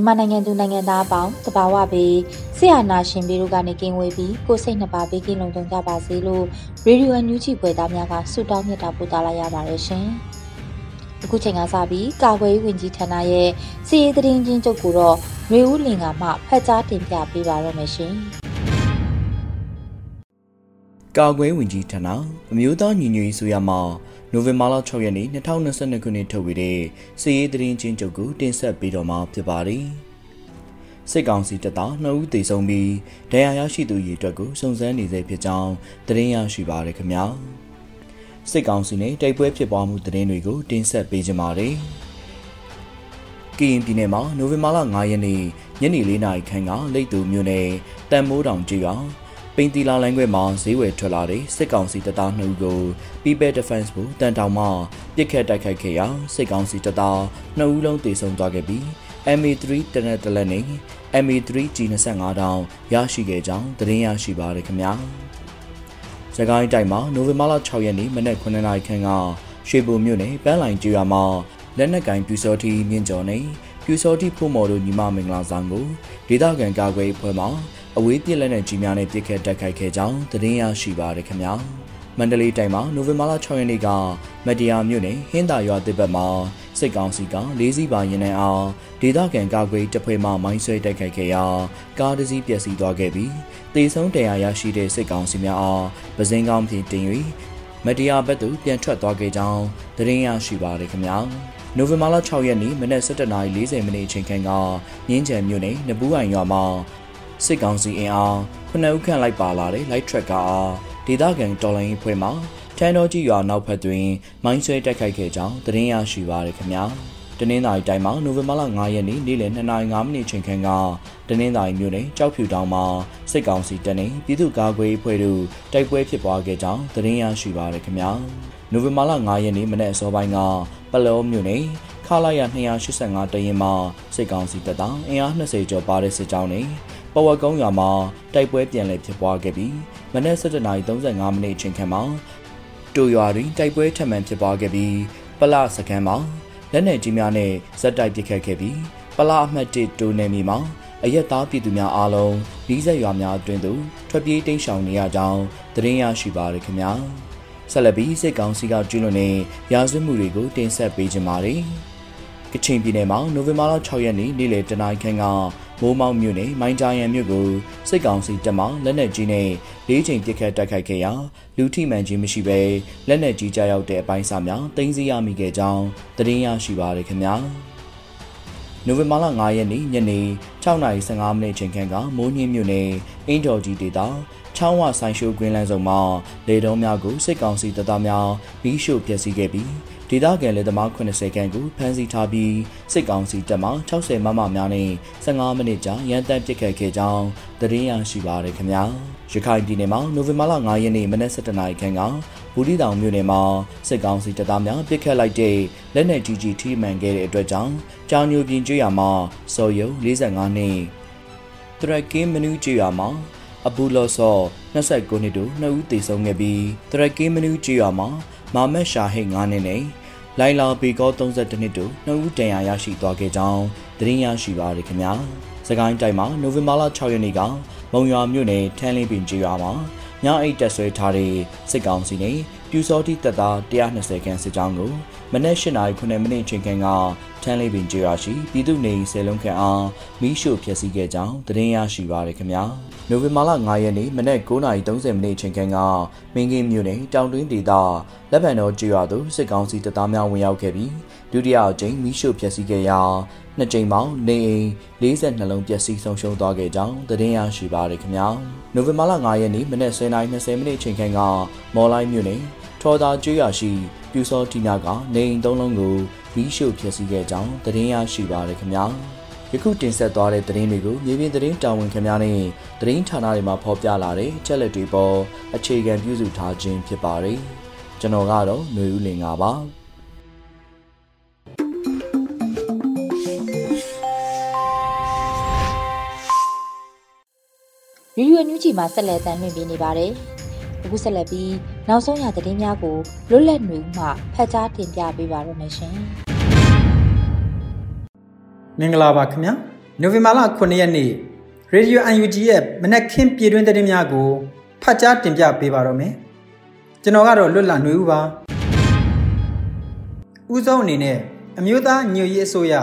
မြန်မာနိုင်ငံသူနိုင်ငံသားအပေါင်းတဘာဝပေးဆရာနာရှင်ပြီးတို့ကနေကင်းဝေးပြီးကိုစိတ်နှစ်ပါးပေးကင်းလုံးကြကြပါစေလို့ရေဒီယိုအန်ယူဂျီဖွယ်သားများကဆုတောင်းမြတ်တာပို့သလာရပါတယ်ရှင်။အခုချိန်ကစပြီးကာကွယ်ရေးဝန်ကြီးဌာနရဲ့စီရေးသတင်းချင်းချုပ်ကိုတော့မျိုးဦးလင်ကမှဖတ်ကြားတင်ပြပေးပါရမရှင်။ကာကွယ်ဝင်ကြီးဌာနအမျိုးသားညီညွတ်ရေးဆိုရမှာ နိုဝင်ဘာလ6ရက်နေ့2022ခုနှစ်ထုတ်ဝေတဲ့စီရေးသတင်းချင်းချုပ်ကိုတင်ဆက်ပေးတော့မှာဖြစ်ပါတယ်။စစ်ကောင်စီတပ်သား2ဦးသေဆုံးပြီးဒဏ်ရာရရှိသူရေအတွက်ကိုစုံစမ်းနေစေဖြစ်ကြောင်းသတင်းရရှိပါရခင်ဗျာ။စစ်ကောင်စီနဲ့တိုက်ပွဲဖြစ်ပွားမှုသတင်းတွေကိုတင်ဆက်ပေးကြပါမယ်။ကရင်ပြည်နယ်မှာနိုဝင်ဘာလ9ရက်နေ့ညနေ4နာရီခန့်ကလိတ်တူမြို့နယ်တန်မိုးတောင်ကျေးရွာ ပိန်တီလာလိုင်းခွဲမှာဈေးဝယ်ထွက်လာတဲ့စစ်ကောင်စီတပ်သား2ဦးကို People Defense ဘုတန်တောင်မှပြစ်ခတ်တိုက်ခိုက်ခဲ့ရာစစ်ကောင်စီတပ်သား2ဦးလုံးတေဆုံးသွားခဲ့ပြီး MA3 တနက်တလက်နဲ့ MA3 G25 တောင်ရရှိခဲ့ကြောင်းသတင်းရရှိပါရခင်ဗျာ။စကိုင်းတိုင်းမှာနိုဝင်ဘာလ6ရက်နေ့မနက်9:00နာရီခန့်ကရွှေဘုံမြို့နယ်ပန်းလိုင်ကျွာမှာလက်နက်ကင်ပြူစောတီမြင့်ကျော်နဲ့ပြူစောတီဖို့မော်တို့ညီမမင်္ဂလာဆောင်ကိုဒေသခံကာကွယ်အဖွဲ့မှ အဝေးပြစ်လက်နက်ကြီးများနဲ့ပစ်ခတ်တိုက်ခိုက်ခဲ့ကြောင်းသတင်းရရှိပါရခင်ဗျာမန္တလေးတိုင်းမှာနိုဝင်ဘာလ6ရက်နေ့ကမတရားမြို့နယ်ဟင်းသာရွာတစ်ပတ်မှာစစ်ကောင်စီကလေးစီးပါရင်နှံအောင်ဒေသခံကာကွယ်တပ်ဖွဲ့မှမိုင်းဆွဲတိုက်ခိုက်ခဲ့ရာကားတစ်စီးပျက်စီးသွားခဲ့ပြီးတေဆုံးတရားရရှိတဲ့စစ်ကောင်စီများအားပဇင်းကောင်းဖြင့်တင်၍မတရားဘက်သို့ပြန်ထွက်သွားခဲ့ကြောင်းသတင်းရရှိပါရခင်ဗျာနိုဝင်ဘာလ6ရက်နေ့မနက်7:40မိနစ်အချိန်ခန့်ကမြင်းချံမြို့နယ်နဘူးအိုင်ရွာမှာ စစ်ကောင်စီအင်အားခုနှစ်ဦးခန့်လိုက်ပါလာတဲ့ light track ကအားဒေသခံတော်လိုင်းအဖွဲ့မှထန်းတော်ကြီးရွာနောက်ဖက်တွင် မိုင်းဆွဲတိုက်ခိုက်ခဲ့ကြောင်းသတင်းရရှိပါရခင်ဗျာတနင်္သာရီတိုင်းမှာနိုဝင်ဘာလ9ရက်နေ့နေ့လယ်2:05မိနစ်ချိန်ခန့်ကတနင်္သာရီမြို့နယ်ကြောက်ဖြူတောင်မှာစစ်ကောင်စီတပ်နှင့်ပြည်သူ့ကာကွယ်ရေးအဖွဲ့တို့တိုက်ပွဲဖြစ်ပွားခဲ့ကြောင်းသတင်းရရှိပါရခင်ဗျာနိုဝင်ဘာလ9ရက်နေ့မနက်အစောပိုင်းကပလောမြို့နယ်ခလာရ285တရင်မှာစစ်ကောင်စီတပ်သားအင်အား20ကျော်ပါတဲ့စစ်ကြောင်းနဲ့ ပဝက်ကုန်းရွာမှာတိုက်ပွဲပြန်လည်ဖြစ်ပွားခဲ့ပြီးမနက်7:35မိနစ်အချိန်ခန့်မှာတူရွာတွင်တိုက်ပွဲထပ်မံဖြစ်ပွားခဲ့ပြီးပလစကန်မှာလက်နက်ကြီးများနဲ့ဇက်တိုက်ပစ်ခတ်ခဲ့ပြီးပလအမှတ်1တူနယ်မြေမှာအရက်သားပြည်သူများအားလုံးဤဆက်ရွာများအတွင်းသို့ထွက်ပြေးတိမ်းရှောင်နေရကြောင်းသတင်းရရှိပါရခင်ဗျာဆက်လက်ပြီးစစ်ကောင်စီကကျူးလွန်တဲ့ရာဇဝတ်မှုတွေကိုတင်ဆက်ပေးကြပါမယ်ကချင်ပြည်နယ်မှာနိုဝင်ဘာလ6ရက်နေ့နေ့လယ်တနာရီခန့်က မိုးမောက်မြို့နယ်မိုင်းတာယန်မြို့ကိုစစ်ကောင်စီတပ်မှလက်နက်ကြီးနဲ့လေးချိန်ပစ်ခတ်တိုက်ခိုက်ခဲ့ရာလူထိမှန်ခြင်းမရှိဘဲလက်နက်ကြီးကြားရောက်တဲ့အပိုင်းစာများတင်စီရမိခဲ့ကြောင်းသတင်းရရှိပါရခင်ဗျာနိုဝင်ဘာလ9ရက်နေ့ညနေ6:15မိနစ်ချိန်ခန့်ကမိုးညင်းမြို့နယ်အင်းတော်ကြီးဒေသချောင်းဝဆိုင်ရှိုးကွင်းလန်းဆောင်မှာလေတုံးများကိုစစ်ကောင်စီတပ်သားများဘီးရှို့ဖျက်ဆီးခဲ့ပြီး ဒေသခံလက်သမား80ခန့်ကိုဖမ်းဆီးထားပြီးစစ်ကောင်စီတပ်မှ60မမများနဲ့15မိနစ်ကြာရန်တမ်းပစ်ခတ်ခဲ့ကြောင်းသတင်းရရှိပါရခင်ဗျာရခိုင်ပြည်နယ်မှာနိုဝင်ဘာလ9ရက်နေ့မနက်7:00နာရီခန့်ကဘူဒီတောင်မြို့နယ်မှာစစ်ကောင်စီတပ်သားများပစ်ခတ်လိုက်တဲ့လက်နက်ကြီးကြီးထိမှန်ခဲ့တဲ့အတွက်ကြောင့်ကြောင်ညိုပြင်ကျွော်မှာစော်ရုံ45နှစ်တရက်ကင်းမနူးကျွော်မှာအဘူလော့ဆော့29နှစ်တို့နှစ်ဦးသေဆုံးခဲ့ပြီးတရက်ကင်းမနူးကျွော်မှာမာမက်ရှာဟိတ်9နှစ်နဲ့ လိုင်လာဘီကော32နှစ်တို့နှစ်ဦးတန်ရာရရှိသွားခဲ့ကြောင်းသတင်းရရှိပါရခင်ဗျာ။စကိုင်းတိုင်းမှာနိုဝင်ဘာလ6ရက်နေ့ကမုံရွာမြို့နယ်ထန်းလင်းပင်ကျေးရွာမှာညအိတ်တက်ဆွဲထားတဲ့စစ်ကောင်စီနဲ့ပြူစောတိတပ်သား120ခန်းစစ်ကြောင်းကိုမနက်၈နာရီ9မိနစ်ချိန်ခန့်ကထန်းလေးပင်ကျေးရွာရှိပြည်သူနေဆယ်လုံးခန့်အားမီးရှို့ဖျက်ဆီးခဲ့ကြောင်းသတင်းရရှိပါရခင်ဗျာ နိုဝင်ဘာလ9ရက်နေ့မနက်9:30မိနစ်ချိန်ခန့်ကမင်းကင်းမြို့နယ်တောင်တွင်းဒေသလက်ပံတော်ကျေးရွာသို့စစ်ကောင်စီတပ်သားများဝင်ရောက်ခဲ့ပြီးဒုတိယအကြိမ်မီးရှို့ဖျက်ဆီးခဲ့ရာနှစ်ကြိမ်ပေါင်းနေအိမ်42လုံးပျက်စီးဆုံးရှုံးသွားခဲ့ကြောင်းသတင်းရရှိပါရခင်ဗျာနိုဝင်ဘာလ9ရက်နေ့မနက်10:20မိနစ်ချိန်ခန့်ကမော်လိုင်းမြို့နယ်ထော်သာကျွော်ရှိပြူစောတီနာကနေအိမ်သုံးလုံးကိုမီးရှို့ဖျက်ဆီးခဲ့ကြောင်းသတင်းရရှိပါရခင်ဗျာ ယခုတင်ဆက်သွားတဲ့သတင်းတွေကိုမြေပြင်သတင်းတာဝန်ခင်များနဲ့သတင်းဌာနတွေမှာဖော်ပြလာတဲ့ချက်လက်တွေပေါ်အခြေခံပြုစုထားခြင်းဖြစ်ပါတယ်ကျွန်တော်ကတော့ຫນွေဦးလင်ပါရီယူအန်ယူဂျီမှာဆက်လက်တမ်းလွှင့်ပေးနေပါတယ်။အခုဆက်လက်ပြီးနောက်ဆုံးရသတင်းများကိုလွတ်လပ်နေမှဖတ်ကြားတင်ပြပေးပါရမရှင်။ မင်္ဂလာပါခင်ဗျာ။နိုဝင်ဘာလ9ရက်နေ့ရေဒီယို UNG ရဲ့မနက်ခင်းပြည်တွင်းသတင်းများကိုဖတ်ကြားတင်ပြပေးပါတော့မယ်။ကျွန်တော်ကတော့လွတ်လပ်နေဦးပါ။ဦးဆုံးအနေနဲ့အမျိုးသားညွရေးအစိုးရ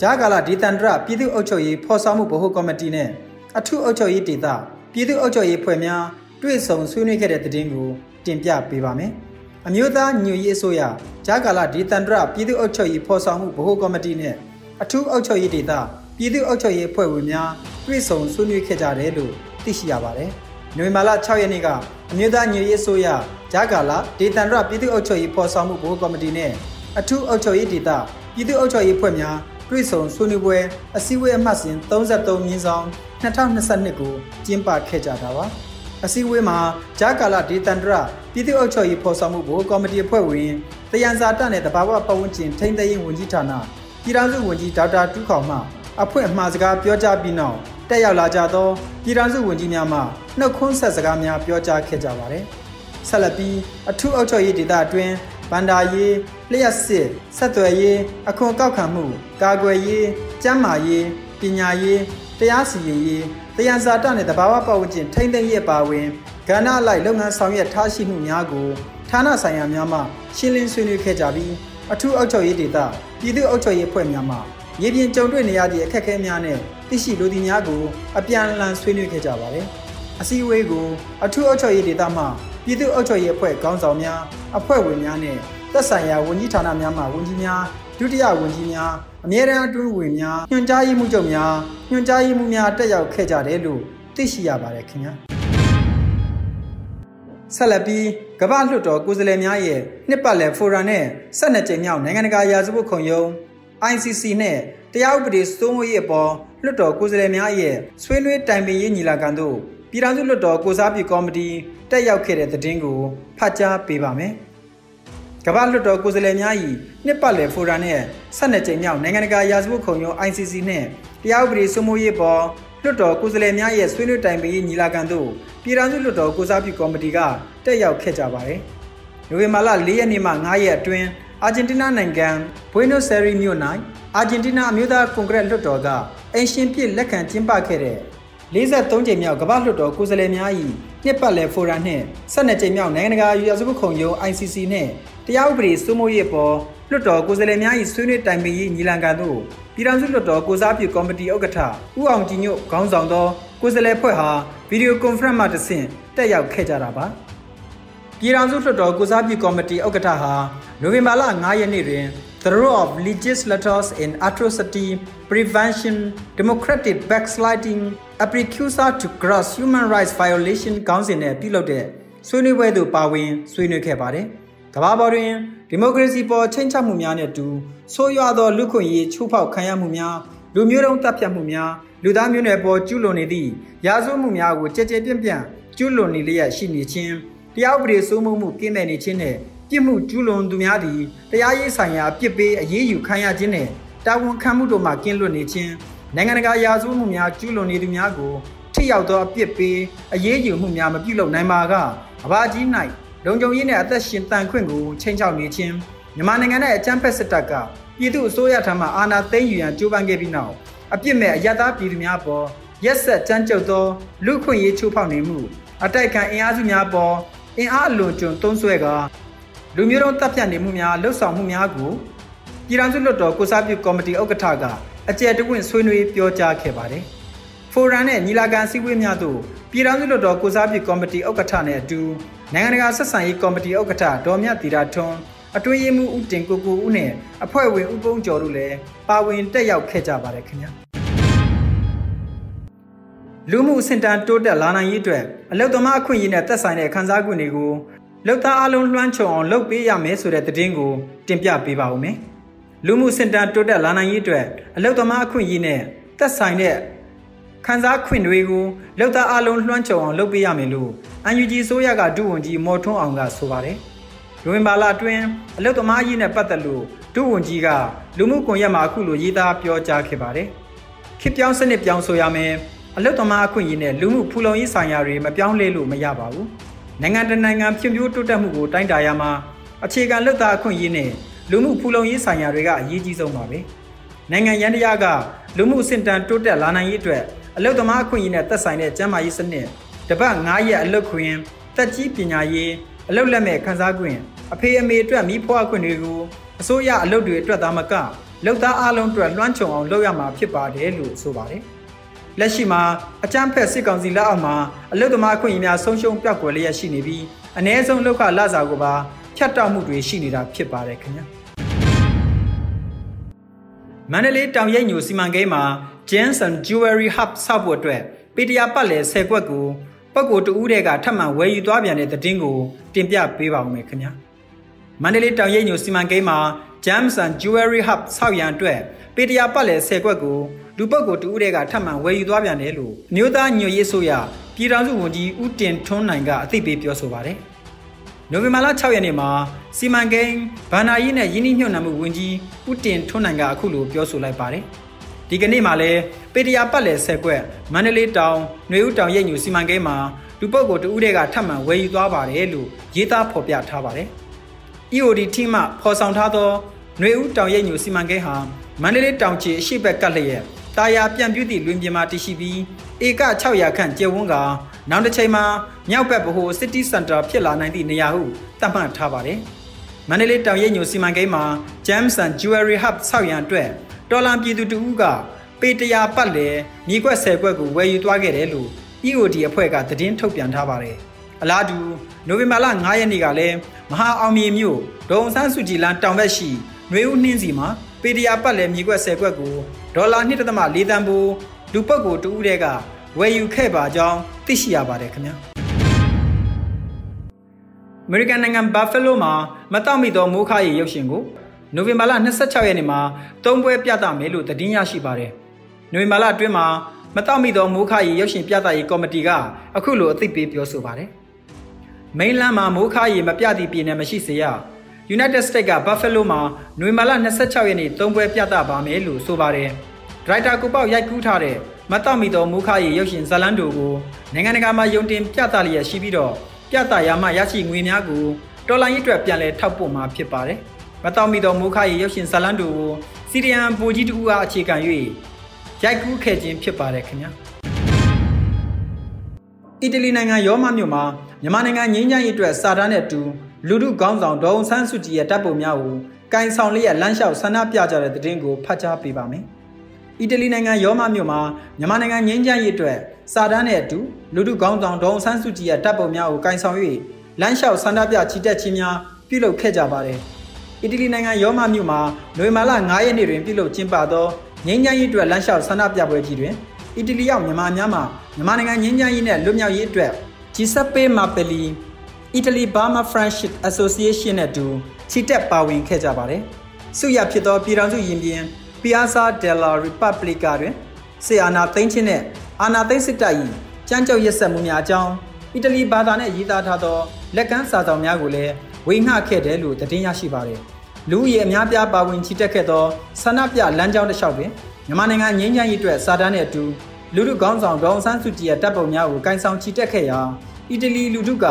ဂျာကာလာဒေသန္တရပြည်သူ့အုပ်ချုပ်ရေးဖော်ဆောင်မှုဗဟိုကော်မတီနဲ့အထူးအုပ်ချုပ်ရေးဒေသပြည်သူ့အုပ်ချုပ်ရေးဖွဲ့များတွေ့ဆုံဆွေးနွေးခဲ့တဲ့သတင်းကိုတင်ပြပေးပါမယ်။အမျိုးသားညွရေးအစိုးရဂျာကာလာဒေသန္တရပြည်သူ့အုပ်ချုပ်ရေးဖော်ဆောင်မှုဗဟိုကော်မတီနဲ့ အထူးအုပ်ချုပ်ရေးဒေသပြည်သူ့အုပ်ချုပ်ရေးဖွဲ့ဝင်များတွေ့ဆုံဆွေးနွေးခဲ့ကြတယ်လို့သိရှိရပါတယ်။နိုဝင်ဘာလ6ရက်နေ့ကအမျိုးသားညွရေးအစိုးရဂျာကာလာဒေသန္တရပြည်သူ့အုပ်ချုပ်ရေးဖော်ဆောင်မှုဗဟိုကော်မတီနဲ့အထူးအုပ်ချုပ်ရေးဒေသပြည်သူ့အုပ်ချုပ်ရေးဖွဲ့များတွေ့ဆုံဆွေးနွေးပွဲအစည်းအဝေးအမှတ်စဉ်33မြင်းဆောင်2022ကိုကျင်းပခဲ့ကြတာပါအစည်းအဝေးမှာဂျာကာလာဒေသန္တရပြည်သူ့အုပ်ချုပ်ရေးဖော်ဆောင်မှုဘိုကော်မတီအဖွဲ့ဝင်တယန်စာတနဲ့တဘာဝပတ်ဝန်းကျင်ထိန်းသိမ်းရေးဝန်ကြီးဌာန ပြည်ထောင်စုဝန်ကြီးဒေါက်တာတူးခေါင်မှအဖွဲ့အမှားစကားပြောကြားပြီးနောက်တက်ရောက်လာကြသောပြည်ထောင်စုဝန်ကြီးများမှနှုတ်ခွန်းဆက်စကားများပြောကြားခဲ့ကြပါတယ်ဆက်လက်ပြီးအထူးအုပ်ချုပ်ရေးဒေသအတွင်းဗန္ဒာရေးလျှက်စစ်ဆက်သွယ်ရေးအခွန်ကောက်ခံမှုကာကွယ်ရေးကျန်းမာရေးပညာရေးတရားစီရင်ရေးတရားစာတနဲ့တဘာဝပတ်ဝန်းကျင်ထိမ့်သိမ်းရေးပါဝင်ကဏ္ဍအလိုက်လုပ်ငန်းဆောင်ရွက်ထားရှိမှုများကိုဌာနဆိုင်ရာများမှရှင်းလင်းဆွေးနွေးခဲ့ကြပြီး အထူးအုပ်ချုပ်ရေးဒေသပြည်သူ့အုပ်ချုပ်ရေးဖွဲ့များမှရေပြင်ကြုံတွေ့နေရသည့်အခက်အခဲများနဲ့သိရှိလိုသည့်များကိုအပြန်အလှန်ဆွေးနွေးခဲ့ကြပါတယ်။အစည်းအဝေးကိုအထူးအုပ်ချုပ်ရေးဒေသမှပြည်သူ့အုပ်ချုပ်ရေးအဖွဲ့ခေါင်းဆောင်များအဖွဲ့ဝင်များနဲ့သက်ဆိုင်ရာဝန်ကြီးဌာနများမှဝန်ကြီးများဒုတိယဝန်ကြီးများအမြဲတမ်းအတွင်းဝင်များညွှန်ကြားရေးမှူးချုပ်များညွှန်ကြားရေးမှူးများတက်ရောက်ခဲ့ကြတယ်လို့သိရှိရပါတယ်ခင်ဗျာ ဆက်လက်ပြီးကမ္ဘာလွှတ်တော်ကိုယ်စားလှယ်များရဲ့နှစ်ပတ်လည်ဖိုရမ်နဲ့၁၂ကြိမ်မြောက်နိုင်ငံတကာရာဇဝတ်ခုံရုံး ICC နဲ့တရားဥပဒေစိုးမိုးရေးအပေါ်လွှတ်တော်ကိုယ်စားလှယ်များရဲ့ဆွေးနွေးတိုင်ပင်ရေးညီလာခံတို့ပြည်ထောင်စုလွှတ်တော်ကိုစားပြုကော်မတီတက်ရောက်ခဲ့တဲ့သတင်းကိုဖတ်ကြားပေးပါမယ်။ကမ္ဘာလွှတ်တော်ကိုယ်စားလှယ်များ၏နှစ်ပတ်လည်ဖိုရမ်နဲ့ဆက်နှစ်ကြိမ်မြောက်နိုင်ငံတကာရာဇဝတ်ခုံရုံး ICC နဲ့တရားဥပဒေစိုးမိုးရေးပေါ်လွှတ်တော်ကိုယ်စားလှယ်များရဲ့ဆွေးနွေးတိုင်ပင်ရေးညီလာခံသို့ ပြည်ထောင်စုလွှတ်တော်ကိုစားပြုကော်မတီကတက်ရောက်ခဲ့ကြပါတယ်။နိုဝင်ဘာလ၄ရက်နေ့မှ9ရက်အတွင်းအာဂျင်တီးနားနိုင်ငံဘွေနိုဆယ်ရီမြို့၌အာဂျင်တီးနားအမျိုးသားကွန်ဂရက်လွှတ်တော်ကအင်ရှင်ပြစ်လက်ခံကျင်းပခဲ့တဲ့43ကြိမ်မြောက်ကမ္ဘာလွှတ်တော်ကိုယ်စားလှယ်များ၏နှစ်ပတ်လည်ဖိုရမ်နှင့်12ကြိမ်မြောက်နိုင်ငံတကာရာဇဝတ်ခုံရုံး ICC နှင့်တရားဥပဒေစိုးမိုးရေးပေါ်လွှတ်တော်ကိုယ်စားလှယ်များ၏ဆွေးနွေးတိုင်ပင်ရေးညီလာခံသို့ပြည်ထောင်စုလွှတ်တော်ကိုစားပြုကော်မတီဥက္ကဋ္ဌဦးအောင်ကြည်ညွတ်ခေါင်းဆောင်သောကိုယ်စားလှယ်ဖွဲ့ဟာ ဗီဒီယိုကွန်ဖရင့်မှတဆင့်တက်ရောက်ခဲ့ကြတာပါပြည်ထောင်စုလွှတ်တော်ကိုစားပြုကော်မတီဥက္ကဋ္ဌဟာနိုဝင်ဘာလ9ရက်နေ့တွင် The role of legislators in atrocity prevention democratic backsliding a precursor to gross human rights violation ခေါင်းစဉ်နဲ့ပြုလုပ်တဲ့ဆွေးနွေးပွဲသို့ပါဝင်ဆွေးနွေးခဲ့ပါတယ်။ကမ္ဘာပေါ်တွင်ဒီမိုကရေစီပေါ်ချိန်ချမှုများနဲ့တူဆိုးရွားသောလူခွင့်ရေးချိုးဖောက်ခံရမှုများ လူမျိုးတုံးတပ်ဖြတ်မှုများလူသားမျိုးနွယ်ပေါ်ကျူးလွန်နေသည့်ရာဇဝတ်မှုများကိုကြည်ကြဲပြန့်ပြန့်ကျူးလွန်နေလျက်ရှိနေခြင်းတရားဥပဒေစိုးမိုးမှုကင်းမဲ့နေခြင်းနဲ့ပြစ်မှုကျူးလွန်သူများသည်တရားရေးဆိုင်ရာပြစ်ပေးအရေးယူခံရခြင်းနဲ့တာဝန်ခံမှုတို့မှကင်းလွတ်နေခြင်းနိုင်ငံတကာရာဇဝတ်မှုများကျူးလွန်နေသူများကိုထိရောက်သောအပြစ်ပေးအရေးယူမှုများမပြုလုပ်နိုင်ပါကကဘာကြီး၌လုံခြုံရေးနဲ့အသက်ရှင်တန်ခွင့်ကိုချိန်ချောက်နေခြင်းမြန်မာနိုင်ငံရဲ့အကြမ်းဖက်စစ်တပ်က ပြည်သူအစိုးရထံမှအာဏာသိမ်းယူရန်ကြိုးပမ်းခဲ့ပြီးနောက်အပြစ်မဲ့အယက်သားပြည်သူများပေါ်ရက်ဆက်ကြမ်းကြုတ်သောလူခွင့်ရေးချိုးဖောက်နေမှုအတိုက်ခံအင်အားစုများပေါ်အင်အားအလွန်ကျွံသုံးဆွဲကလူမျိုးတုံးတပ်ဖြတ်နေမှုများလှုပ်ဆောင်မှုများကိုပြည်ထောင်စုလွှတ်တော်ကိုစားပြုကော်မတီဥက္ကဋ္ဌကအကြံတဝင့်ဆွေးနွေးပြောကြားခဲ့ပါတယ်။ဖိုရမ်နဲ့ညီလာခံစည်းဝေးများသို့ပြည်ထောင်စုလွှတ်တော်ကိုစားပြုကော်မတီဥက္ကဋ္ဌနဲ့အတူနိုင်ငံတကာဆက်ဆံရေးကော်မတီဥက္ကဋ္ဌဒေါ်မြတ်တီတာထွန်း အတွင်းရေးမှူးဦးတင်ကိုကိုဦးနဲ့အဖွဲ့ဝင်ဦးကုန်းကျော်တို့လည်းပါဝင်တက်ရောက်ခဲ့ကြပါတယ်ခင်ဗျာလူမှုစင်တန်တိုးတက်လာနိုင်ရေးအတွက်အလုသမားအခွင့်အရေးနဲ့သက်ဆိုင်တဲ့ခန်းစား권တွေကိုလောက်သားအလုံးလွှမ်းခြုံအောင်လုပ်ပေးရမယ်ဆိုတဲ့သတင်းကိုတင်ပြပေးပါဦးမယ်လူမှုစင်တန်တိုးတက်လာနိုင်ရေးအတွက်အလုသမားအခွင့်အရေးနဲ့သက်ဆိုင်တဲ့ခန်းစားခွင့်တွေကိုလောက်သားအလုံးလွှမ်းခြုံအောင်လုပ်ပေးရမယ်လို့ UNG ဆိုရကဒုဝန်ကြီးမော်ထွန်းအောင်ကဆိုပါတယ်။ နိုဝင်ဘာလအတွင်းအလုတ်သမားရေးနဲ့ပတ်သက်လို့ဒုဝန်ကြီးကလူမှုကွန်ရက်မှာအခုလိုရေးသားပြောကြားခဲ့ပါတယ်။ခေပြောင်းစနစ်ပြောင်းဆိုရမယ်။အလုတ်သမားအခွင့်အရေးနဲ့လူမှုဖူလုံရေးဆိုင်ရာတွေမပြောင်းလဲလို့မရပါဘူး။နိုင်ငံတကာနိုင်ငံဖြန့်ဖြိုးတိုးတက်မှုကိုတိုင်းတာရမှာအခြေခံလွတ်သားအခွင့်အရေးနဲ့လူမှုဖူလုံရေးဆိုင်ရာတွေကအရေးကြီးဆုံးပါပဲ။နိုင်ငံရန်တရားကလူမှုစင်တန်တိုးတက်လာနိုင်ရေးအတွက်အလုတ်သမားအခွင့်အရေးနဲ့သက်ဆိုင်တဲ့ကျန်းမာရေးစနစ်တပတ်9ရက်အလုတ်ခွင်တက်ကြီးပညာရေး အလုတ်လက်မဲ့ခန်းစား권အဖေအမေအတွက်မိဖွားခွင့်တွေကိုအစိုးရအလုပ်တွေအတွက်သားမကလုပ်သားအလုံးအတွက်လွှမ်းခြုံအောင်လုပ်ရမှာဖြစ်ပါတယ်လို့ဆိုပါတယ်။လက်ရှိမှာအကြမ်းဖက်စစ်ကောင်စီလက်အောက်မှာအလုသမားခွင့်ရများဆုံးရှုံးပြောက်ကွယ်လျက်ရှိနေပြီးအ ਨੇ ဆုံးလောက်ခလစာကိုပါဖြတ်တောက်မှုတွေရှိနေတာဖြစ်ပါတယ်ခင်ဗျာ။မန္တလေးတောင်ရိပ်ညိုစီမံကိန်းမှာ Jensen Jewelry Hub ဆောက်ဖို့အတွက်ပေတရာပတ်လည်10ကွက်ကို ပုဂ္ဂိုလ်တဦးတည်းကထပ်မံဝယ်ယူသွားပြန်တဲ့သတင်းကိုတင်ပြပေးပါဦးမယ်ခင်ဗျာ။မန္တလေးတောင်ရိပ်ညိုစီမံကိန်းမှာ Gems and Jewelry Hub ဆောက်ရန်အတွက်ပေတရာပတ်လည်10ခွက်ကိုလူပုဂ္ဂိုလ်တူဦးတွေကထပ်မံဝယ်ယူသွားပြန်တယ်လို့အမျိုးသားညွရေးဆိုရပြည်ထောင်စုဝန်ကြီးဦးတင်ထွန်းနိုင်ကအသိပေးပြောဆိုပါတယ်။နိုဝင်ဘာလ6ရက်နေ့မှာစီမံကိန်းဗန္နာရေးနဲ့ယင်းနှိမ့်ညွှန်နှံမှုဝန်ကြီးဦးတင်ထွန်းနိုင်ကအခုလိုပြောဆိုလိုက်ပါတယ်။ ဒီကနေ့မှာလည်းပေတရာပတ်လည်ဆက်ကွက်မန္တလေးတောင်၊နှွေဦးတောင်ရိပ်ညူစီမံကိန်းမှာလူပုဂ္ဂိုလ်တဦးတည်းကထပ်မံဝယ်ယူသွားပါတယ်လို့ရေးသားဖော်ပြထားပါတယ်။ EOD ထိမှဖော်ဆောင်ထားသောနှွေဦးတောင်ရိပ်ညူစီမံကိန်းဟာမန္တလေးတောင်ချေအရှိဘက်ကပ်လျက်တာယာပြန့်ပြူသည့်လွင်ပြင်မှာတည်ရှိပြီးဧက600ခန့်ကျယ်ဝန်းကနောက်တစ်ချိန်မှာမြောက်ဘက်ဗဟို City Center ဖြစ်လာနိုင်သည့်နေရာဟုသတ်မှတ်ထားပါတယ်။မန္တလေးတောင်ရိပ်ညိုစီမံကိန်းမှာ James and Jewelry Hub ဆောက်ရန်အတွက် တော်လန်ပြည်သူတဦးကပေတရာပတ်လည်မြေကွက်10ကွက်ကိုဝယ်ယူသွားခဲ့တယ်လို့ EOD အဖွဲ့ကသတင်းထုတ်ပြန်ထားပါတယ်။အလားတူနိုဝင်ဘာလ9ရက်နေ့ကလည်းမဟာအောင်မြေမြို့ဒေါန်ဆန်းစုကြည်လန်တောင်ဘက်ရှိຫນွေဦးနှင်းစီမှာပေတရာပတ်လည်မြေကွက်10ကွက်ကိုဒေါ်လာ1.4တန်ဖိုးလူပုတ်ကိုတူဦးတဲ့ကဝယ်ယူခဲ့ပါကြောင်းသိရှိရပါတယ်ခင်ဗျာအမေရိကန်နိုင်ငံဘတ်ဖဲလိုးမှာမတောက်မိသောမိုးခါရီရုပ်ရှင်ကို နိုဝင်ဘာလ26ရက်နေ့မှာသုံးပွဲပြသမယ်လို့သတင်းရရှိပါတယ်နိုဝင်ဘာလအတွင်းမှာမတောက်မိသောမိုးခါရီရုပ်ရှင်ပြသရေးကော်မတီကအခုလိုအသိပေးပြောဆိုပါတယ်မိန်လန်းမှာမိုးခါရီမပြသည့်ပြည်နယ်မရှိစေရ United States က Buffalo မှာနွေမာလ26ရက်နေ့သုံးပွဲပြသပါမယ်လို့ဆိုပါတယ်။ဒရိုက်တာကိုပေါက်ရိုက်ကူးထားတဲ့မတောက်မီသောမိုးခါရီရုပ်ရှင်ဇလန်းတို့ကိုနိုင်ငံတကာမှာယုံတင်ပြသလျက်ရှိပြီးတော့ပြသရမှရရှိငွေများကိုတော်လိုင်းအတွက်ပြန်လည်ထောက်ပို့မှာဖြစ်ပါတယ်။ မတောက်မီသောမိုးခါရီရုပ်ရှင်ဇလန်းတို့ကိုစီရီယန်ဘူကြီးတူအားအခြေခံ၍ရိုက်ကူးခဲ့ခြင်းဖြစ်ပါတယ်ခင်ဗျာ။အီတလီနိုင်ငံရောမမြို့မှာမြန်မာနိုင်ငံငင်းချမ်းရေးအတွက်စာတမ်းနဲ့တူလူထုခေါင်းဆောင်ဒေါအောင်ဆန်းစုကြည်ရဲ့တပ်ပုံများကိုကင်ဆောင်လျက်လမ်းလျှောက်ဆန္ဒပြကြတဲ့တဲ့တင်ကိုဖတ်ကြားပေးပါမယ်။အီတလီနိုင်ငံရောမမြို့မှာမြန်မာနိုင်ငံငင်းချမ်းရေးအတွက်စာတမ်းနဲ့အတူလူထုခေါင်းဆောင်ဒေါအောင်ဆန်းစုကြည်ရဲ့တပ်ပုံများကိုကင်ဆောင်၍လမ်းလျှောက်ဆန္ဒပြချီတက်ခြင်းများပြုလုပ်ခဲ့ကြပါတယ်။ အီတလီနိုင်ငံရောမမြို့မှာနွေမာလ9ရက်နေ့တွင်ပြုလုပ်ကျင်းပသောငင်းချမ်းရေးအတွက်လမ်းလျှောက်ဆန္ဒပြပွဲကြီးတွင်အီတလီရောက်မြန်မာများမှမြန်မာနိုင်ငံငင်းချမ်းရေးနဲ့လွတ်မြောက်ရေးအတွက် Giuseppe Mapelli Italy Burma Friendship Association နဲ့တူချီတက်ပါဝင်ခဲ့ကြပါတယ်။ဆုရဖြစ်သောပြည်ထောင်စုရင်ပြင် Piazza della Repubblica တွင်ဆီအာနာသိန်းချင်းနဲ့အာနာသိန်းစစ်တပ်၏ကြမ်းကြုတ်ရက်စက်မှုများအကြောင်းအီတလီဘာသာနဲ့ရေးသားထားသောလက်ကမ်းစာဆောင်များကိုလည်းဝေငှခဲ့တယ်လို့သတင်းရရှိပါတယ်။ လူဦးရေအများပြားပါဝင်ချီတက်ခဲ့သောဆန္ဒပြလမ်းကြောင်းတစ်လျှောက်တွင်မြန်မာနိုင်ငံငြိမ်းချမ်းရေးအတွက်စာတမ်းနဲ့အတူလူထုခေါင်းဆောင်ဒေါအောင်ဆန်းစုကြည်ရဲ့တပ်ပုံများကိုကင်ဆောင်ချီတက်ခဲ့ရာအီတလီလူထုက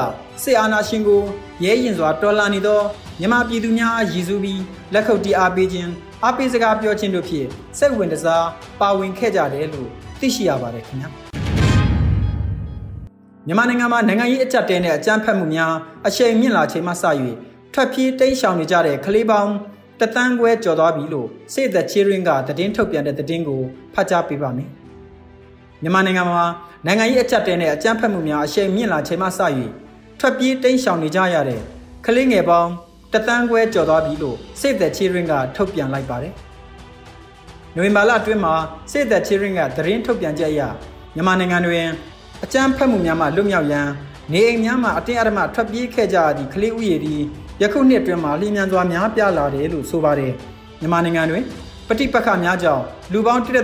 စစ်အာဏာရှင်ကိုရဲရင်စွာတော်လှန်နေသောမြန်မာပြည်သူများရည်စူးပြီးလက်ခုပ်တီးအားပေးခြင်းအားပေးစကားပြောခြင်းတို့ဖြင့်စိတ်ဝင်စားပါဝင်ခဲ့ကြတယ်လို့သိရှိရပါတယ်ခင်ဗျာမြန်မာနိုင်ငံမှာနိုင်ငံရေးအကြက်တဲနဲ့အကြမ်းဖက်မှုများအရှိန်မြင့်လာချိန်မှစ၍ ထွက်ပြေးတိမ်းရှောင်နေကြတဲ့ကလေးပေါင်းတသန်းခွဲကျော်သွားပြီလို့စေသက်ချီရင်ကသတင်းထုတ်ပြန်တဲ့သတင်းကိုဖတ်ကြားပေးပါမယ်မြန်မာနိုင်ငံမှာနိုင်ငံရေးအကြက်တဲနဲ့အကြမ်းဖက်မှုများအရှိန်မြင့်လာချိန်မှစ၍ထွက်ပြေးတိမ်းရှောင်နေကြရတဲ့ကလေးငယ်ပေါင်းတသန်းခွဲကျော်သွားပြီလို့စေသက်ချီရင်ကထုတ်ပြန်လိုက်ပါတယ်နိုဝင်ဘာလအတွင်းမှာစေသက်ချီရင်ကသတင်းထုတ်ပြန်ချက်အရမြန်မာနိုင်ငံတွင်အကြမ်းဖက်မှုများမှလွတ်မြောက်ရန်နေအိမ်များမှာအတင်းအဓမ္မထွက်ပြေးခဲ့ကြသည့်ကလေးဥယျာဉ်သည် ယခုနှစ်အတွင်းမှာလျင်မြန်စွာများပြားလာတယ်လို့ဆိုပါတယ်မြန်မာနိုင်ငံတွင်ပဋိပက္ခများကြောင့်လူပေါင်း1.4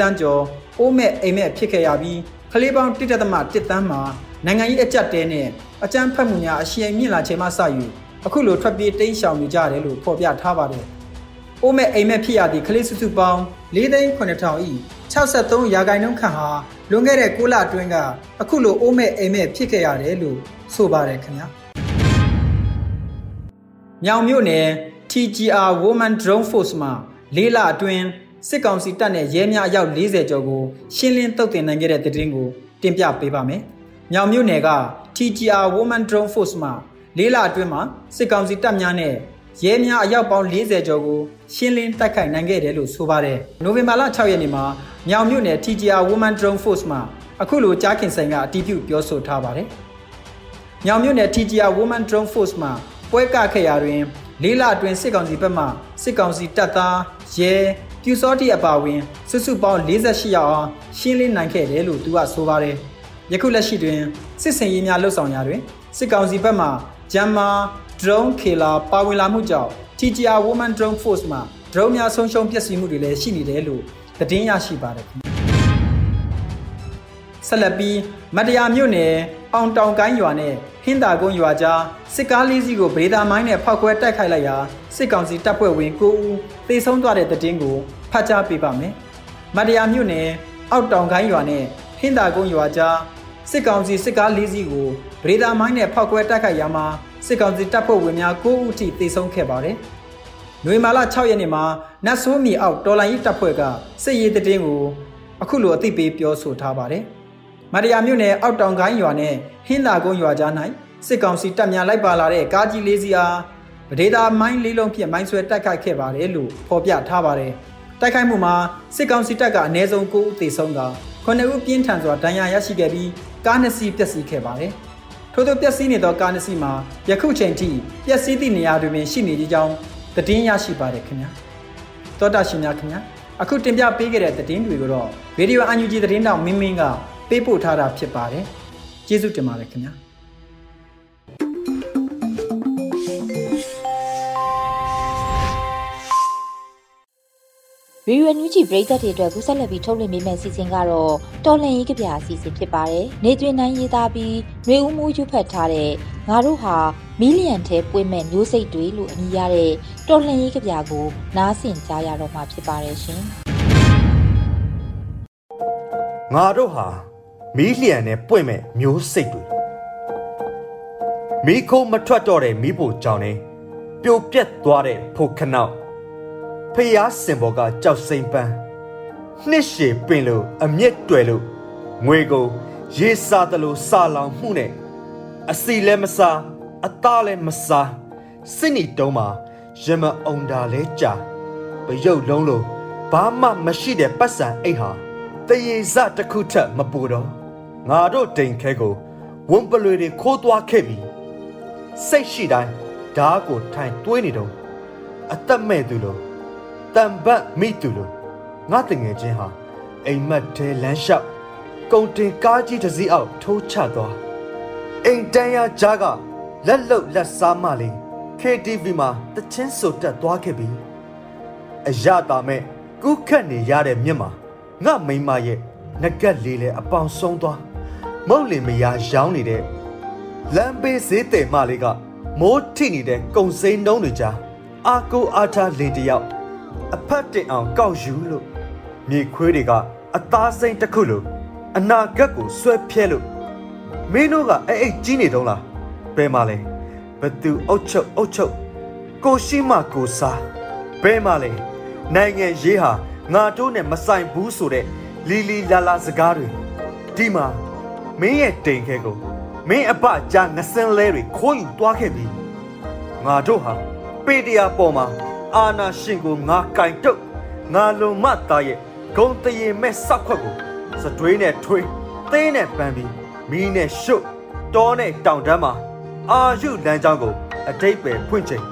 သန်းကျော်အိုးမဲ့အိမ်မဲ့ဖြစ်ခဲ့ရပြီးကလေးပေါင်း1.1သန်းမှာနိုင်ငံရေးအကြက်တဲနဲ့အကြမ်းဖက်မှုများအရှိန်မြင့်လာချိန်မှစ၍အခုလိုထွက်ပြေးတိမ်းရှောင်နေကြတယ်လို့ဖော်ပြထားပါတယ်။အိုးမဲ့အိမ်မဲ့ဖြစ်ရသည့်ကလေးစုစုပေါင်း၄သိန်း9000ဤ63ရာခိုင်နှုန်းခန့်ဟာလွန်ခဲ့တဲ့6လအတွင်းကအခုလိုအိုးမဲ့အိမ်မဲ့ဖြစ်ခဲ့ရတယ်လို့ဆိုပါတယ်ခင်ဗျာ။ မြောင်မြို့နယ် TGR Women Drone Force မှာလေးလအတွင်းစစ်ကောင်စီတပ်နဲ့ရဲများအယောက်40ကျော်ကိုရှင်းလင်းတုတ်တင်နိုင်ခဲ့တဲ့တဲ့တင်ကိုတင်ပြပေးပါမယ်။မြောင်မြို့နယ်က TGR Women Drone Force မှာလေးလအတွင်းမှာစစ်ကောင်စီတပ်များနဲ့ရဲများအယောက်ပေါင်း40ကျော်ကိုရှင်းလင်းတိုက်ခိုက်နိုင်ခဲ့တယ်လို့ဆိုပါတယ်။နိုဝင်ဘာလ6ရက်နေ့မှာမြောင်မြို့နယ် TGR Women Drone Force မှာအခုလိုကြားခင်ဆိုင်ကအတီးပြုပြောဆိုထားပါတယ်။မြောင်မြို့နယ် TGR Women Drone Force မှာ ပွဲကခဲ့ရာတွင်လေးလအတွင်းစစ်ကောင်စီဘက်မှစစ်ကောင်စီတပ်သားရဲပြူစောတိအပါဝင်စုစုပေါင်း48ယောက်အောင်ရှင်းလင်းနိုင်ခဲ့တယ်လို့သူကဆိုပါတယ်။ယခုလက်ရှိတွင်စစ်စင်ရေးများလှုပ်ဆောင်ရာတွင်စစ်ကောင်စီဘက်မှဂျမ်မာ drone killer ပါဝင်လာမှုကြောင့် TGR Women Drone Force မှာ drone များဆုံးရှုံးပျက်စီးမှုတွေလည်းရှိနေတယ်လို့သတင်းရရှိပါတယ်ခင်ဗျ။ ဆက်လက်ပြီးမတရားမြို့နယ်အောင်တောင်ကိုင်းရွာနဲ့ဟင်းသာကုန်းရွာကြားစစ်ကားလေးစီးကိုဗေဒါမိုင်းနဲ့ဖောက်ခွဲတိုက်ခိုက်လိုက်ရာစစ်ကောင်စီတပ်ဖွဲ့ဝင်9ဦးသေဆုံးသွားတဲ့တဲ့တင်ကိုဖတ်ကြားပေးပါမယ်။မတရားမြို့နယ်အောက်တောင်ကိုင်းရွာနဲ့ဟင်းသာကုန်းရွာကြားစစ်ကောင်စီစစ်ကားလေးစီးကိုဗေဒါမိုင်းနဲ့ဖောက်ခွဲတိုက်ခိုက်ရာမှာစစ်ကောင်စီတပ်ဖွဲ့ဝင်များ9ဦးထိသေဆုံးခဲ့ပါတယ်။နွေမာလာ6ရက်နေ့မှာနတ်ဆိုးမီအောက်တော်လိုင်းရေးတပ်ဖွဲ့ကစစ်ရေးတည်င်းကိုအခုလိုအသိပေးပြောဆိုထားပါတယ်။ မတရားမြို့နယ်အောက်တောင်ကိုင်းရွာနဲ့ဟင်းသာကုန်းရွာကြား၌စစ်ကောင်စီတပ်များလိုက်ပါလာတဲ့ကားကြီးလေးစီးအားဗဒေတာမိုင်းလေးလုံးဖြင့်မိုင်းဆွဲတိုက်ခိုက်ခဲ့ပါတယ်လို့ဖော်ပြထားပါတယ်။တိုက်ခိုက်မှုမှာစစ်ကောင်စီတပ်ကအနည်းဆုံး9ဦးသေဆုံးက9ဦးပြင်းထန်စွာဒဏ်ရာရရှိခဲ့ပြီးကားနှစ်စီးပျက်စီးခဲ့ပါတယ်။ထို့သောပျက်စီးနေသောကားနှစ်စီးမှာယခုချိန်ထိပျက်စီးသည့်နေရာတွေပင်ရှိနေကြောင်းသတင်းရရှိပါတယ်ခင်ဗျာ။သောတာရှင်များခင်ဗျာအခုတင်ပြပေးခဲ့တဲ့သတင်းတွေကိုတော့ဗီဒီယိုအန်ယူဂျီသတင်းတောင်မင်းမင်းက ပေးပို့ထားတာဖြစ်ပါတယ်။ကျေးဇူးတင်ပါတယ်ခင်ဗျာ။ရီရွယ်နူးချီပရိသတ်တွေအတွက်ကူးဆက်လက်ပြီးထုတ်လွှင့်ပေးမယ့်စီစဉ်ကတော့တော်လန်ရေးကြပြအစီအစဉ်ဖြစ်ပါတယ်။နေတွင်နိုင်ရေးသားပြီးຫນွေဦးမိုးရွတ်ဖတ်ထားတဲ့ငါတို့ဟာမီလီယံထဲပွင့်မဲ့မျိုးစိတ်တွေလို့အမည်ရတဲ့တော်လန်ရေးကြပြကိုနားဆင်ကြားရတော့မှာဖြစ်ပါတယ်ရှင်။ငါတို့ဟာ မီလီယံနဲ့ပွင့်မဲ့မျိုးစိတ်တွေမိခိုးမထွက်တော့တဲ့မိဖို့ကြောင့်နေပြိုပြက်သွားတဲ့ဖို့ခနောက်ဖျားစင်ဘော်ကကြောက်စိမ့်ပန်းနှစ်ရှည်ပင်လို့အမျက်တွယ်လို့ငွေကိုရေစားတယ်လို့စာလောင်မှုနဲ့အစီလည်းမစားအသားလည်းမစားစစ်နီတုံးမှာရမအောင်တာလဲကြာပရုပ်လုံးလို့ဘာမှမရှိတဲ့ပတ်စံအိတ်ဟာတရေစတစ်ခုထက်မပူတော့ ငါတို့တိမ်ခဲကိုဝွန်ပလွေတွေခိုးသွားခဲ့ပြီစိတ်ရှိတိုင်းဓားကိုထိုင်တွေးနေတော့အသက်မဲ့သူလို့တံပတ်မိသူလို့ငါတငယ်ချင်းဟာအိမ်မက်တဲလမ်းလျှောက်ကုံတင်ကားကြီးတစ်စီးအောက်ထိုးချသွားအိမ်တန်းရကြားကလက်လုတ်လက်စားမလေး KTV မှာတချင်းဆိုတက်သွားခဲ့ပြီအရတာမဲ့ကုခတ်နေရတဲ့မြင့်မှာငါမိမရဲ့ငကက်လေးလဲအပေါင်ဆုံးသွား မုတ်လင်မယားရောင်းနေတဲ့လမ်းဘေးဈေးတယ်မလေးကမိုးထိနေတဲ့ကုံစိမ်းနှုံးတွေကြားအာကိုအာထားလင်တယောက်အဖက်တင်အောင်ကောက်ယူလို့မြေခွေးတွေကအသားစိမ့်တစ်ခုလို့အနာဂတ်ကိုဆွဲဖြဲလို့မင်းတို့ကအဲ့အိတ်ကြီးနေတော့လားဘယ်မှာလဲဘသူအုတ်ချုပ်အုတ်ချုပ်ကိုရှိမကိုစားဘယ်မှာလဲနိုင်ငံရေးဟာငါတို့နဲ့မဆိုင်ဘူးဆိုတဲ့လီလီလာလာစကားတွေဒီမှာ မင်းရဲ့တိမ်ခဲကိုမင်းအပကြားငစင်းလဲတွေခိုးယူသွားခဲ့ပြီငါတို့ဟာပေတရာပေါ်မှာအာနာရှင်ကိုငါကင်တုတ်ငါလုံမသားရဲ့ဂုံတရင်မဲ့ဆောက်ခွက်ကိုစတွေးနဲ့ထွေးသင်းနဲ့ပန်းပြီးမီးနဲ့ရှုပ်တောနဲ့တောင်တန်းမှာအာယုလမ်းကြောင်းကိုအတိတ်ပဲဖွင့်ချိန်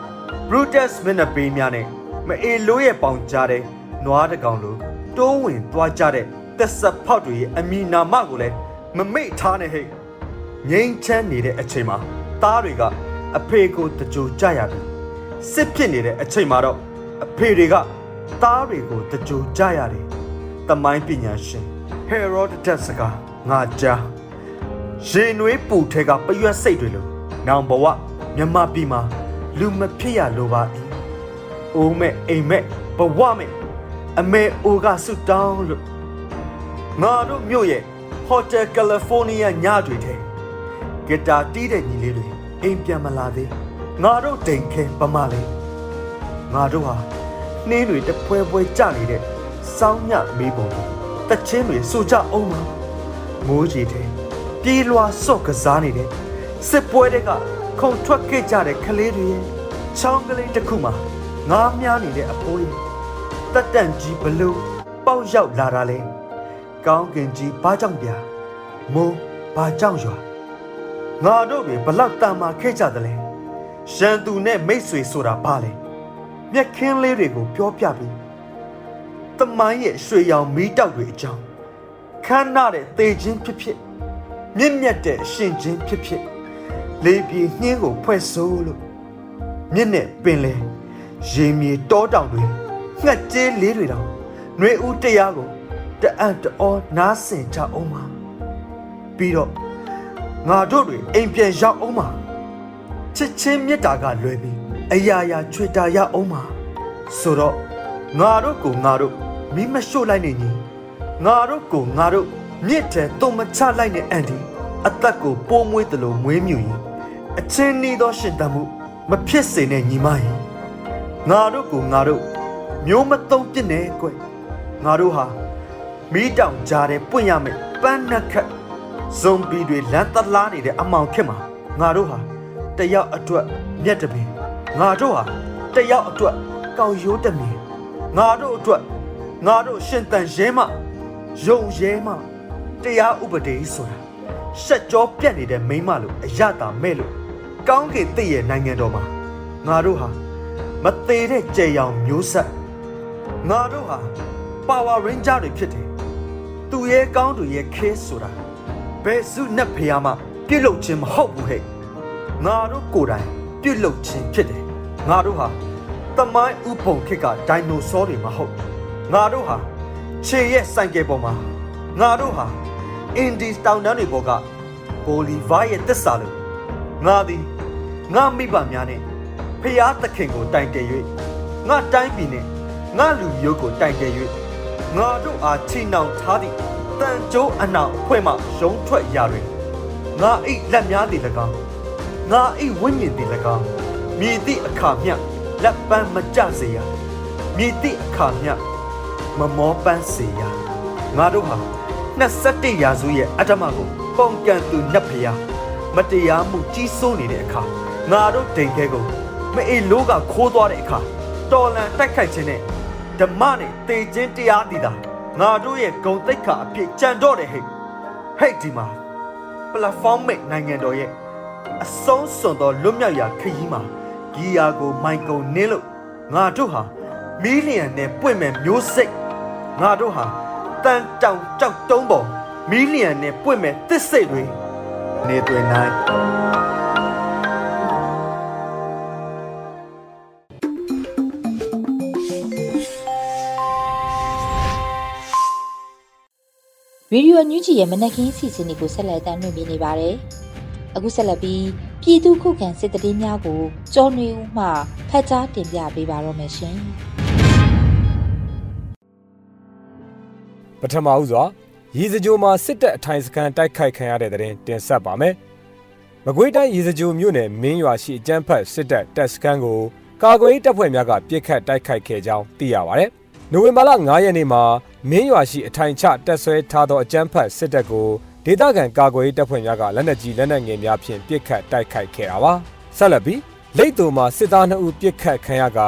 Brutus မျက်နှာပေးများနဲ့မအေလိုးရဲ့ပေါင်ကြားတဲ့နွားတကောင်လိုတိုးဝင်သွားကြတဲ့သက်ဆက်ဖောက်တွေရဲ့အမည်နာမကိုလည်း မမိတ်ထားနဲ့ဟဲ့ငိမ့်ချမ်းနေတဲ့အချိန်မှာသားတွေကအဖေကိုတကြိုကြရပြီစစ်ဖြစ်နေတဲ့အချိန်မှာတော့အဖေတွေကသားတွေကိုတကြိုကြရတယ်တမိုင်းပညာရှင်ဟေရိုဒတက်စကငါကြားရေနွေးပူထဲကပရွက်စိတ်တွေလိုနောင်ဘဝမြမပြည်မှာလူမဖြစ်ရလိုပါ၏အိုးမဲ့အိမ်မဲ့ဘဝမဲ့အမေအိုကဆုတောင်းလို့ငါတို့မြို့ရဲ့ ဟိုတယ်ကယ်လီဖိုးနီးယားညတွေထဲဂီတာတီးတဲ့ညီလေးတွေအိမ်ပြန်မလာသေးငါတို့တိမ်ခဲပမလေးငါတို့ဟာနှင်းတွေတပွဲပွဲကြနေတဲ့စောင်းညမေးပုံတချင်းတွေစူကြအောင်မမိုးကြီးတဲ့ပြေးလွှာစော့ကစားနေတဲ့စစ်ပွဲတွေကခုံထွက်ခဲ့ကြတဲ့ကလေးတွေရဲ့ချောင်းကလေးတစ်ခုမှာငားများနေတဲ့အဖိုးရဲ့တက်တန့်ကြီးဘလို့ပေါက်ရောက်လာတာလဲ ကောင်းကင်ကြီးဘာကြောင့်ပြမိုးဘာကြောင့်ရွာငါတို့တွေဘလောက်တန်မာခဲ့ကြသလဲရန်သူနဲ့မိတ်ဆွေဆိုတာဘာလဲမျက်ခင်းလေးတွေကိုပြောပြပြီးတမိုင်းရဲ့ရွှေရောင်မီးတောက်တွေအကြောင်းခမ်းနားတဲ့သေခြင်းဖြစ်ဖြစ်မြင့်မြတ်တဲ့အရှင်ချင်းဖြစ်ဖြစ်လေးပြေနှင်းကိုဖွဲ့ဆိုးလို့မြင့်နဲ့ပင်လေရေမြေတောတောင်တွေငှက်ကျေးလေးတွေတောင်နှွေဦးတရားကို တအံ့တောနားဆင်ကြအောင်ပါပြီးတော့ငါတို့တွေအိမ်ပြန်ရောက်အောင်ပါချစ်ချင်းမြတ်တာကလွယ်ပြီးအရာရာချွေတာရအောင်ပါဆိုတော့ငါတို့ကိုငါတို့မိမရှို့လိုက်နေညီငါတို့ကိုငါတို့မြစ်တဲ့တုံမချလိုက်တဲ့အန်ဒီအသက်ကိုပိုးမွေးတယ်လို့မွေးမြူရင်အချင်းနီးသောရှင်တမှုမဖြစ်စေနဲ့ညီမရင်ငါတို့ကိုငါတို့မျိုးမသုံးပြစ်နေကွငါတို့ဟာ မီးတောင်ကြားတဲ့ပွင့်ရမယ်ပန်းနှက်ခတ်ဇွန်ဘီတွေလမ်းတလားနေတဲ့အမောင်ခက်မှာငါတို့ဟာတယောက်အတွက်မျက်တပင်ငါတို့ဟာတယောက်အတွက်ကောက်ရိုးတမင်ငါတို့အတွက်ငါတို့ရှင်တန်ရဲမယုံရဲမတရားဥပဒေဆိုတာရှက်ကြောပြတ်နေတဲ့မိမလို့အရတာမဲ့လို့ကောင်းကင်တည့်ရဲ့နိုင်ငံတော်မှာငါတို့ဟာမသေးတဲ့ကြယ်ရောင်မျိုးဆက်ငါတို့ဟာ Power Ranger တွေဖြစ်တယ် သူရဲ့ကောင်းသူရဲ့ခဲဆိုတာဘယ်စုနဲ့ဖျားမှပြုတ်လုခြင်းမဟုတ်ဘူးဟဲ့ငါတို့ကိုယ်တိုင်ပြုတ်လုခြင်းဖြစ်တယ်ငါတို့ဟာတမိုင်းဥပုံခစ်ကဒိုင်နိုဆောတွေမဟုတ်ငါတို့ဟာခြေရဲ့စိုင်ကယ်ပေါ်မှာငါတို့ဟာအင်ဒီတောင်တန်းတွေပေါ်ကဘိုလီဗာရဲ့တစ္ဆာလို့ငါသည်ငါမိဘများနဲ့ဖျားသခင်ကိုတိုင်တယ်၍ငါတိုင်းပြည်နဲ့ငါလူမျိုးကိုတိုင်တယ်၍ ငါတို့အားချီနှောင်ထားသည့်တန်ကြိုးအနောင်ဖွဲ့မှရုံထွက်ရာတွင်ငါအိလက်များသည်၎င်းငါအိဝိညာဉ်သည်၎င်းမြည်သည့်အခါမျှလက်ပန်းမကြစေရမြည်သည့်အခါမျှမမောပန်းစေရငါတို့ဟာ21ရာစုရဲ့အတ္တမကိုပုံကန်သူနတ်ဖျားမတရားမှုကြီးစိုးနေတဲ့အခါငါတို့ဒိန်ခဲကိုမအေးလို့ကခိုးသွားတဲ့အခါတော်လန်တိုက်ခိုက်ခြင်းနဲ့ ဓမ္မနဲ့တေခြင်းတရားတည်တာငါတို့ရဲ့ဂုံတိတ်ခါအဖြစ်ကြံတော့တယ်ဟဲ့ဟဲ့ဒီမှာပလက်ဖောင်းမိတ်နိုင်ငံတော်ရဲ့အဆုံးစွန်သောလွတ်မြောက်ရာခရီးမှာဂီယာကို မိုင်ကုံနင်းလို့ငါတို့ဟာမီလီယံနဲ့ပွင့်မဲ့မျိုးစိတ်ငါတို့ဟာတန်တောင်ကြောက်တုံးပေါ်မီလီယံနဲ့ပွင့်မဲ့တစ်စိတ်တွေနေတွင်နိုင် ရေဒီယိုညူးဂျီရဲ့မနက်ခင်းစီစဉ်တွေကိုဆက်လက်တင်ပြနေပါတယ်။အခုဆက်လက်ပြီးပြည်သူခုခံစစ်တရေးများကိုကြော်နေဦးမှဖတ်ကြားတင်ပြပေးပါတော့မယ်ရှင်ပထမဦးစွာရေစကြိုမှာစစ်တပ်အထိုင်စခန်းတိုက်ခိုက်ခံရတဲ့တဲ့တင်တင်ဆက်ပါမယ်။မကွေးတိုင်းရေစကြိုမြို့နယ်မင်းရွာရှိအကျန်းဖတ်စစ်တပ်တပ်စခန်းကိုကာကွယ်တပ်ဖွဲ့များကပြစ်ခတ်တိုက်ခိုက်ခဲ့ကြောင်းသိရပါဗျ။နိုဝင်ဘာလ9ရက်နေ့မှာ မင်းရွာရှိအထိုင်ချတပ်ဆွဲထားသောအကျန်းဖတ်စစ်တပ်ကိုဒေသခံကာကွယ်တပ်ဖွဲ့များကလက်နက်ကြီးလက်နက်ငယ်များဖြင့်ပြစ်ခတ်တိုက်ခိုက်ခဲ့တာပါ။ဆက်လက်ပြီးလိတ်တူမှာစစ်သား2ဦးပြစ်ခတ်ခံရက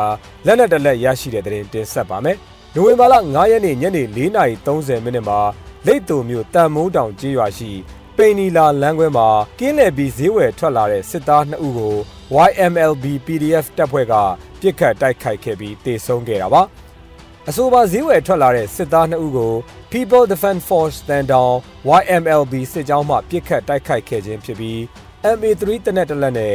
လက်နက်တလက်ရရှိတဲ့တဲ့တင်တင်ဆက်ပါမယ်။နိုဝင်ဘာလ9ရက်နေ့ညနေ4:30မိနစ်မှာလိတ်တူမြို့တန်မိုးတောင်ကျေးရွာရှိပိန်နီလာလမ်းခွဲမှာကင်းလည်ပြီးဈေးဝယ်ထွက်လာတဲ့စစ်သား2ဦးကို YMLB PDF တပ်ဖွဲ့ကပြစ်ခတ်တိုက်ခိုက်ခဲ့ပြီးတေဆုံးခဲ့တာပါ။ အဆိုပါဈေးဝယ်ထွက်လာတဲ့စစ်သား2ဦးကို People Defense Force တန်တောင် YMLB စစ်ကြောင်းမှပြစ်ခတ်တိုက်ခိုက်ခဲ့ခြင်းဖြစ်ပြီး MA3 တနက်တလက်နဲ့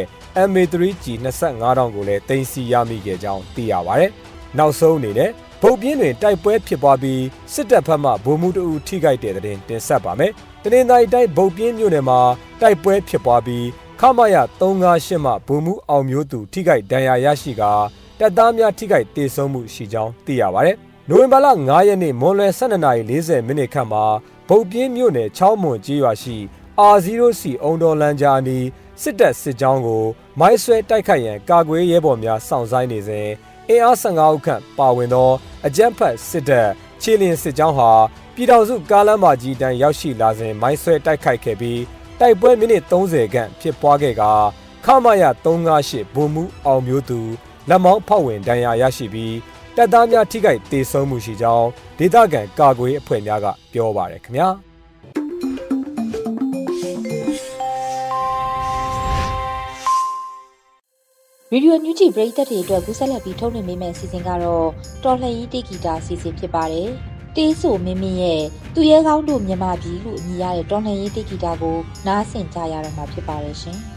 MA3G 25တောင်ကိုလည်းတင်စီရမိခဲ့ကြောင်းသိရပါဗျ။နောက်ဆုံးအနေနဲ့ဗုတ်ပြင်းတွင်တိုက်ပွဲဖြစ်ပွားပြီးစစ်တပ်ဘက်မှဗိုလ်မှူးတအူထိခိုက်တဲ့တဲ့တင်တင်ဆက်ပါမယ်။တနင်္သာရီတိုင်းဗုတ်ပြင်းမြို့နယ်မှာတိုက်ပွဲဖြစ်ပွားပြီးခမရ358မှဗိုလ်မှူးအောင်မျိုးသူထိခိုက်ဒဏ်ရာရရှိကာ တပ်သားများထိခိုက်ဒေဆုံးမှုရှိကြောင်းသိရပါဗျ။နိုဝင်ဘာလ9ရက်နေ့မွန်လွယ်12:40မိနစ်ခန့်မှာဗုတ်ပြင်းမြို့နယ်ချောင်းမွန်ကြီးရွာရှိ R0C အုံတော်လန်ဂျာနီစစ်တပ်စစ်ကြောင်းကို မိုင်းဆွဲတိုက်ခိုက်ရန်ကာကွယ်ရဲဘော်များစောင့်ဆိုင်းနေစဉ်အင်အား15ဦးခန့်ပါဝင်သောအကြမ်းဖက်စစ်တပ်ခြေလျင်စစ်ကြောင်းဟာပြည်တော်စုကားလမ်းမကြီးတန်းရောက်ရှိလာစဉ်မိုင်းဆွဲတိုက်ခိုက်ခဲ့ပြီးတိုက်ပွဲမိနစ်30ခန့်ဖြစ်ပွားခဲ့ကခမရ358ဗိုလ်မှူးအောင်မျိုးသူ လက်မောင်းဖောက်ဝင်ဒဏ်ရာရရှိပြီးတပ်သားများထိခိုက်ဒေဆုံးမှုရှိကြောင်းဒေသခံကာကွယ်အဖွဲ့များကပြောပါရခင်ဗျာရေဒီယိုညူဂျီပရိသတ်တွေအတွက်ကူးဆက်လက်ပြီးထုတ်လွှင့်ပေးမယ့်အစီအစဉ်ကတော့တော်လှန်ရေးတိဂီတာအစီအစဉ်ဖြစ်ပါတယ်။တေးဆိုမင်းမင်းရဲ့သူရဲကောင်းတို့မြန်မာပြည်လို့အမည်ရတဲ့တော်လှန်ရေးတိဂီတာကိုနားဆင်ကြရတော့မှာဖြစ်ပါတယ်ရှင်။